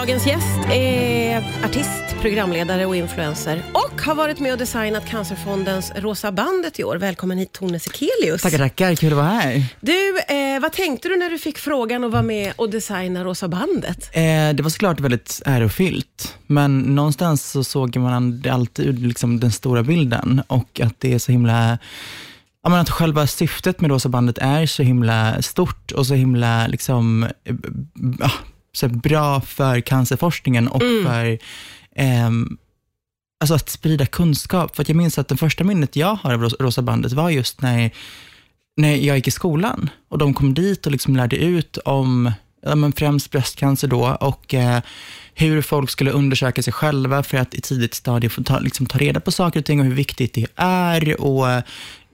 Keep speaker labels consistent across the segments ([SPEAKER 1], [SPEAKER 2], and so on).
[SPEAKER 1] Dagens gäst är artist, programledare och influencer och har varit med och designat Cancerfondens Rosa bandet i år. Välkommen hit Tone Sekelius.
[SPEAKER 2] Tackar, tackar. Kul att vara här.
[SPEAKER 1] Du, eh, vad tänkte du när du fick frågan att vara med och designa Rosa bandet?
[SPEAKER 2] Eh, det var såklart väldigt ärofyllt, men någonstans så såg man alltid liksom den stora bilden och att det är så himla Ja, men att själva syftet med Rosa bandet är så himla stort och så himla liksom, eh, så bra för cancerforskningen och
[SPEAKER 1] Mm.
[SPEAKER 2] för ehm, alltså att sprida kunskap. För att jag minns att det första minnet jag har av Ros- Rosa bandet var just när, när jag gick i skolan och de kom dit och liksom lärde ut om ja, men främst bröstcancer då och eh, hur folk skulle undersöka sig själva för att i tidigt stadie få ta, liksom, ta reda på saker och ting och hur viktigt det är. Och eh,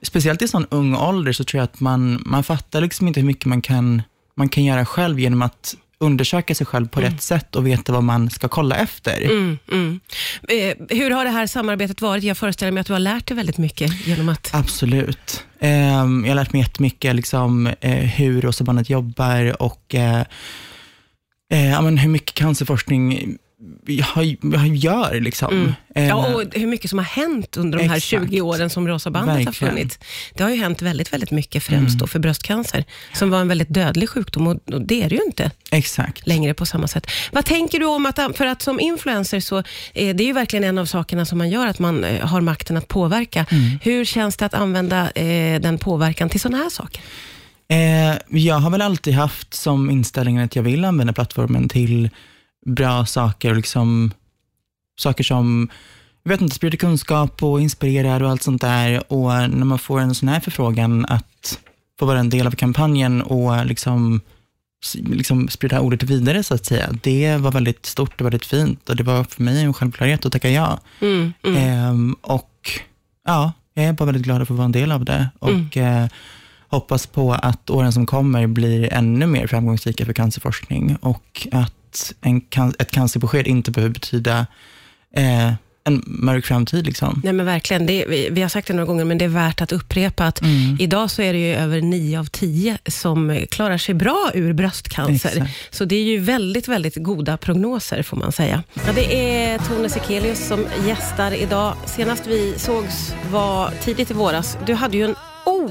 [SPEAKER 2] Speciellt i sån ung ålder så tror jag att man, man fattar liksom inte hur mycket man kan, man kan göra själv genom att undersöka sig själv på rätt sätt och veta vad man ska kolla efter.
[SPEAKER 1] Mm, mm. Eh, hur har det här samarbetet varit? Jag föreställer mig att du har lärt dig väldigt mycket genom att...
[SPEAKER 2] Absolut. Ehm, jag har lärt mig jättemycket liksom, eh, hur Rosa bandet jobbar och eh, eh, ja, men hur mycket cancerforskning jag, gör. Liksom.
[SPEAKER 1] Mm. Ja, och hur mycket som har hänt under de här
[SPEAKER 2] Exakt.
[SPEAKER 1] 20 åren som Rosa bandet har
[SPEAKER 2] Verkligen.
[SPEAKER 1] funnits. Det har ju hänt väldigt, väldigt mycket, främst
[SPEAKER 2] Mm.
[SPEAKER 1] då för bröstcancer, som var en väldigt dödlig sjukdom och, och det är det ju inte
[SPEAKER 2] Exakt.
[SPEAKER 1] längre på samma sätt. Vad tänker du om att, för att som influencer så är det ju verkligen en av sakerna som man gör, att man eh, har makten att påverka.
[SPEAKER 2] Mm.
[SPEAKER 1] Hur känns det att använda eh, den påverkan till sådana här saker?
[SPEAKER 2] Eh, jag har väl alltid haft som inställning att jag vill använda plattformen till bra saker, och liksom, saker som jag vet inte, sprider kunskap och inspirerar och allt sånt där. Och när man får en sån här förfrågan att få vara en del av kampanjen och liksom, liksom sprida ordet vidare, så att säga. Det var väldigt stort och väldigt fint och det var för mig en självklarhet att tacka ja.
[SPEAKER 1] Mm, mm.
[SPEAKER 2] Ehm, och ja, jag är bara väldigt glad att få vara en del av det och eh, hoppas på att åren som kommer blir ännu mer framgångsrika för cancerforskning och att en can- ett cancerbesked inte behöver betyda eh, en mörk framtid. Liksom.
[SPEAKER 1] Nej men verkligen, det, vi, vi har sagt det några gånger, men det är värt att upprepa att
[SPEAKER 2] Mm.
[SPEAKER 1] idag så är det ju över 9 av 10 som klarar sig bra ur bröstcancer.
[SPEAKER 2] Exakt.
[SPEAKER 1] Så det är ju väldigt, väldigt goda prognoser får man säga. Ja, det är Tone Sekelius som gästar idag. Senast vi sågs var tidigt i våras. Du hade ju en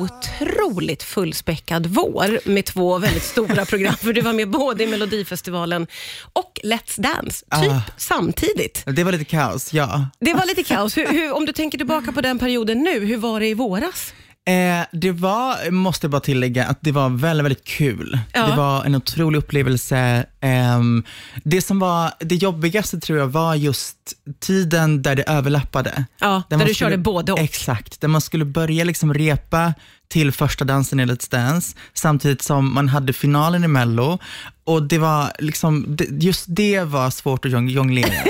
[SPEAKER 1] otroligt fullspäckad vår med två väldigt stora program, för du var med både i Melodifestivalen och Let's Dance, typ
[SPEAKER 2] Ah.
[SPEAKER 1] samtidigt.
[SPEAKER 2] Det var lite kaos, ja.
[SPEAKER 1] Det var lite kaos. Hur, hur, om du tänker tillbaka på den perioden nu, hur var det i våras?
[SPEAKER 2] Eh, det var, måste jag bara tillägga, att det var väldigt, väldigt kul.
[SPEAKER 1] Ja.
[SPEAKER 2] Det var en otrolig upplevelse. Ehm, det som var det jobbigaste tror jag var just tiden där det överlappade.
[SPEAKER 1] Ja, där,
[SPEAKER 2] man
[SPEAKER 1] du
[SPEAKER 2] skulle-
[SPEAKER 1] körde både och.
[SPEAKER 2] Exakt, där man skulle börja liksom repa till första dansen i Let's Dance, samtidigt som man hade finalen i Mello. Och det var liksom, just det var svårt att jong- jonglera.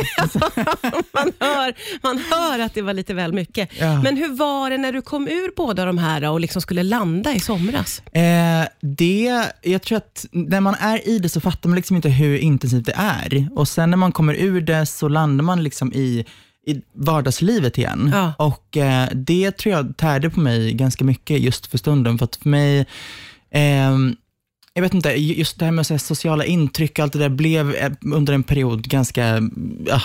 [SPEAKER 1] Man hör, man hör att det var lite väl mycket.
[SPEAKER 2] Ja.
[SPEAKER 1] Men hur var det när du kom ur båda de här och liksom skulle landa i somras?
[SPEAKER 2] Eh, det, jag tror att när man är i det så fattar man liksom inte hur intensivt det är. Och sen när man kommer ur det så landar man liksom i, i vardagslivet igen.
[SPEAKER 1] Ja.
[SPEAKER 2] Och eh, det tror jag tärde på mig ganska mycket just för stunden. För att för mig, ehm, jag vet inte, just det här med att säga, sociala intryck och allt det där blev eh, under en period ganska ja,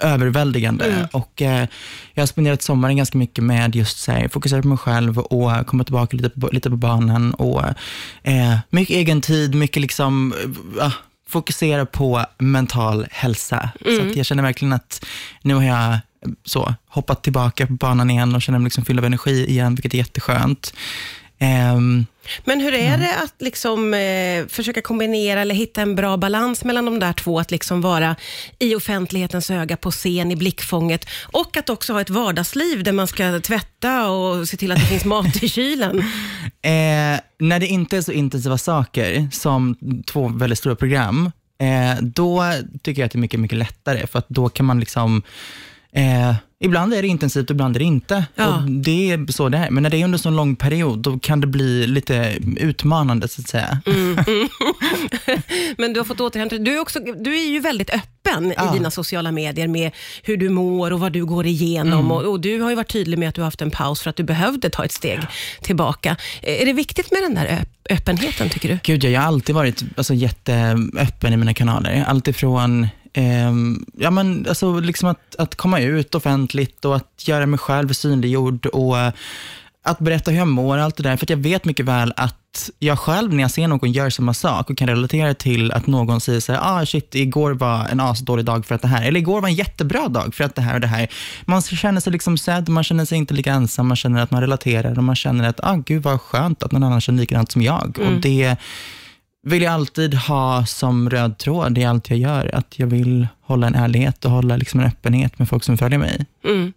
[SPEAKER 2] överväldigande.
[SPEAKER 1] Mm.
[SPEAKER 2] Och eh, Jag har spenderat sommaren ganska mycket med just så här, fokusera på mig själv och komma tillbaka lite på, lite på banan. Och, eh, mycket egen tid, mycket liksom, eh, fokusera på mental hälsa. Så att jag känner verkligen att nu har jag eh, så, hoppat tillbaka på banan igen och känner mig liksom fylld av energi igen, vilket är jätteskönt. Ehm,
[SPEAKER 1] Men hur är det att liksom, eh, försöka kombinera eller hitta en bra balans mellan de där två? Att liksom vara i offentlighetens öga, på scen, i blickfånget och att också ha ett vardagsliv där man ska tvätta och se till att det finns mat i kylen.
[SPEAKER 2] Eh, när det inte är så intensiva saker som två väldigt stora program, eh, då tycker jag att det är mycket, mycket lättare, för att då kan man liksom Eh, ibland är det intensivt, ibland är det inte.
[SPEAKER 1] Ja.
[SPEAKER 2] Och det är så det är. Men när det är under så lång period, då kan det bli lite utmanande, så att säga.
[SPEAKER 1] Men du har fått återhämta du är, också, du är ju väldigt öppen
[SPEAKER 2] Ja.
[SPEAKER 1] i dina sociala medier med hur du mår och vad du går igenom.
[SPEAKER 2] Mm.
[SPEAKER 1] Och, och Du har ju varit tydlig med att du har haft en paus för att du behövde ta ett steg tillbaka. Eh, Är det viktigt med den där öp- öppenheten, tycker du?
[SPEAKER 2] Gud, jag har alltid varit alltså, jätteöppen i mina kanaler. Alltifrån ehm, ja, men, alltså, liksom att, att komma ut offentligt och att göra mig själv synliggjord och eh, att berätta hur jag mår och allt det där. För att jag vet mycket väl att jag själv, när jag ser någon göra samma sak och kan relatera till att någon säger så här, ah shit, igår var en asdålig dag för att det här, eller igår var en jättebra dag för att det här och det här. Man känner sig liksom sedd, man känner sig inte lika ensam, man känner att man relaterar och man känner att, ah gud vad skönt att någon annan känner likadant som jag. Och det vill jag alltid ha som röd tråd i allt jag gör, att jag vill hålla en ärlighet och hålla liksom en öppenhet med folk som följer mig.
[SPEAKER 1] Mm.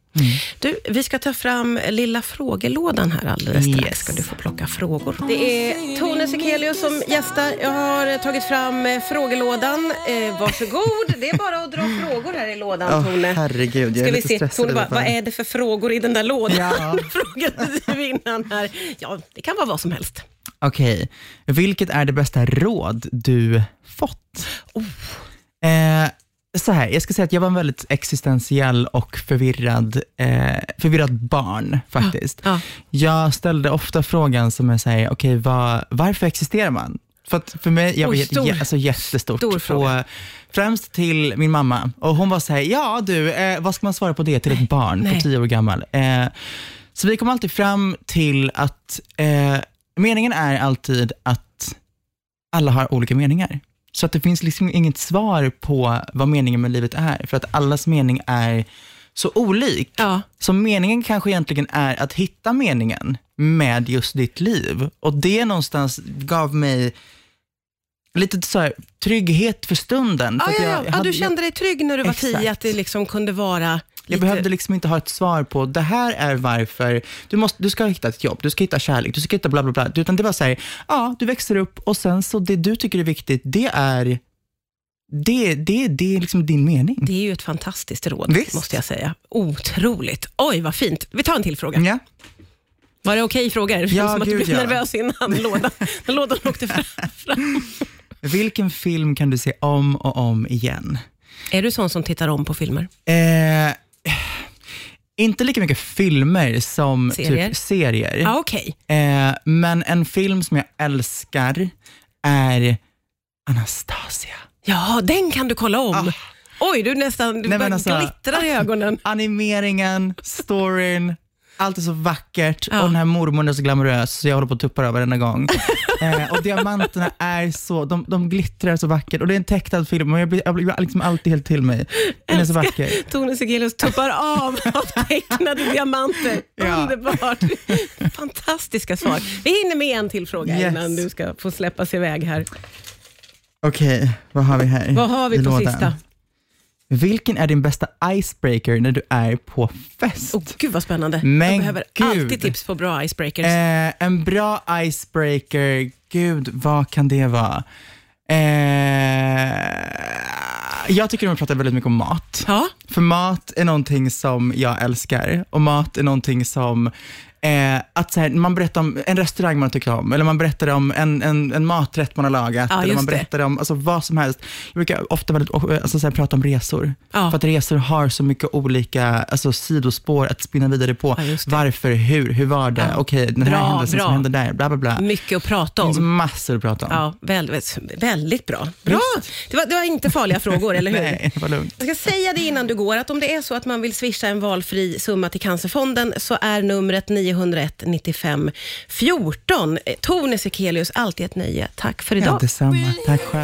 [SPEAKER 1] Du, vi ska ta fram lilla frågelådan här alldeles strax.
[SPEAKER 2] Yes.
[SPEAKER 1] ska du få plocka frågor. Det är Tone Sekelius som gästar. Jag har tagit fram eh, frågelådan. Eh, varsågod. Det är bara att dra frågor här i lådan,
[SPEAKER 2] Åh,
[SPEAKER 1] Tone.
[SPEAKER 2] herregud, jag
[SPEAKER 1] Ska
[SPEAKER 2] är
[SPEAKER 1] vi
[SPEAKER 2] lite
[SPEAKER 1] se,
[SPEAKER 2] stressad
[SPEAKER 1] Tone,
[SPEAKER 2] fall.
[SPEAKER 1] vad är det för frågor i den där lådan?
[SPEAKER 2] Ja.
[SPEAKER 1] Frågade du innan här. Ja, det kan vara vad som helst.
[SPEAKER 2] Okej, vilket är det bästa råd du fått?
[SPEAKER 1] Oh.
[SPEAKER 2] Eh, så här, jag ska säga att jag var en väldigt existentiell och förvirrad, eh, förvirrad barn faktiskt.
[SPEAKER 1] Ja.
[SPEAKER 2] Jag ställde ofta frågan som är säger, okej, vad- varför existerar man? För, att för mig, jag
[SPEAKER 1] Oj,
[SPEAKER 2] vet,
[SPEAKER 1] stor-
[SPEAKER 2] jä, alltså jättestort.
[SPEAKER 1] stor fråga.
[SPEAKER 2] Och, främst till min mamma. Och hon var så här, ja du, eh, vad ska man svara på det till ett barn på tio år gammal? Eh, så vi kom alltid fram till att eh, meningen är alltid att alla har olika meningar. Så att det finns liksom inget svar på vad meningen med livet är, för att allas mening är så olik.
[SPEAKER 1] Ja.
[SPEAKER 2] Så meningen kanske egentligen är att hitta meningen med just ditt liv. Och det någonstans gav mig lite så här, trygghet för stunden.
[SPEAKER 1] Ja,
[SPEAKER 2] för
[SPEAKER 1] ja,
[SPEAKER 2] jag-
[SPEAKER 1] ja.
[SPEAKER 2] jag
[SPEAKER 1] ja,
[SPEAKER 2] hade-
[SPEAKER 1] du kände dig trygg när du var
[SPEAKER 2] Exakt.
[SPEAKER 1] tio, att det liksom kunde vara lite...
[SPEAKER 2] Jag behövde liksom inte ha ett svar på, det här är varför, du, måste, du ska hitta ett jobb, du ska hitta kärlek, du ska hitta bla bla bla. Utan det var så här, ja, du växer upp och sen så det du tycker är viktigt, det är, det, det, det är liksom din mening.
[SPEAKER 1] Det är ju ett fantastiskt råd,
[SPEAKER 2] Visst.
[SPEAKER 1] måste jag säga. Otroligt. Oj, vad fint. Vi tar en till fråga.
[SPEAKER 2] Ja.
[SPEAKER 1] Var det okej frågor? Det
[SPEAKER 2] Ja,
[SPEAKER 1] som att du blev
[SPEAKER 2] ja.
[SPEAKER 1] nervös innan lådan, när lådan åkte fram.
[SPEAKER 2] Vilken film kan du se om och om igen?
[SPEAKER 1] Är du sån som tittar om på filmer?
[SPEAKER 2] Eh, inte lika mycket filmer som
[SPEAKER 1] Serier?
[SPEAKER 2] typ serier.
[SPEAKER 1] Ja, okej.
[SPEAKER 2] Eh, men en film som jag älskar är Anastasia.
[SPEAKER 1] Ja, den kan du kolla om. Oj, du nästan du
[SPEAKER 2] Nej, alltså-
[SPEAKER 1] glittrar i ögonen.
[SPEAKER 2] Animeringen, storyn, allt är så vackert
[SPEAKER 1] Ja.
[SPEAKER 2] och den här mormodern är så glamorös så jag håller på att tuppa över varenda gång. eh, och diamanterna är så, de, de glittrar så vackert och det är en tecknad film och jag blir, jag blir liksom alltid helt till mig. Den är så vacker.
[SPEAKER 1] Tone Sekelius tuppar av av tecknade diamanter.
[SPEAKER 2] Ja.
[SPEAKER 1] Underbart. Fantastiska svar. Vi hinner med en till fråga
[SPEAKER 2] Yes.
[SPEAKER 1] innan du ska få släppas iväg här.
[SPEAKER 2] Okej, vad har vi här?
[SPEAKER 1] Vad har vi på
[SPEAKER 2] lådan?
[SPEAKER 1] sista?
[SPEAKER 2] Vilken är din bästa icebreaker när du är på fest?
[SPEAKER 1] Oh, gud vad spännande.
[SPEAKER 2] Men
[SPEAKER 1] jag behöver
[SPEAKER 2] gud.
[SPEAKER 1] alltid tips på bra icebreakers.
[SPEAKER 2] Eh, en bra icebreaker, gud, vad kan det vara? Eh, jag tycker om att prata väldigt mycket om mat.
[SPEAKER 1] ja,
[SPEAKER 2] För mat är någonting som jag älskar och mat är någonting som Eh, att så här, man berättar om en restaurang man tycker om, eller man berättar om en, en, en maträtt man har lagat,
[SPEAKER 1] Ja,
[SPEAKER 2] eller man
[SPEAKER 1] det.
[SPEAKER 2] berättar om alltså, vad som helst. Jag brukar ofta väldigt, alltså, så här, prata om resor,
[SPEAKER 1] Ja.
[SPEAKER 2] för att resor har så mycket olika alltså, sidospår att spinna vidare på.
[SPEAKER 1] Ja, det.
[SPEAKER 2] Varför, hur, hur var det, okej, den här
[SPEAKER 1] Bra,
[SPEAKER 2] händelsen
[SPEAKER 1] bra.
[SPEAKER 2] som hände där, bla bla bla.
[SPEAKER 1] mycket att prata
[SPEAKER 2] Det finns
[SPEAKER 1] om.
[SPEAKER 2] massor att prata om.
[SPEAKER 1] Ja, väldigt, väldigt bra. Bra! Det var, det var inte farliga frågor, eller hur?
[SPEAKER 2] Nej, det var lugnt.
[SPEAKER 1] Jag ska säga det innan du går, att om det är så att man vill swisha en valfri summa till Cancerfonden, så är numret 901 95 14. Eh, Tone Sekelius, alltid ett nöje. Tack för
[SPEAKER 2] Ja,
[SPEAKER 1] idag.
[SPEAKER 2] detsamma. Tack själv.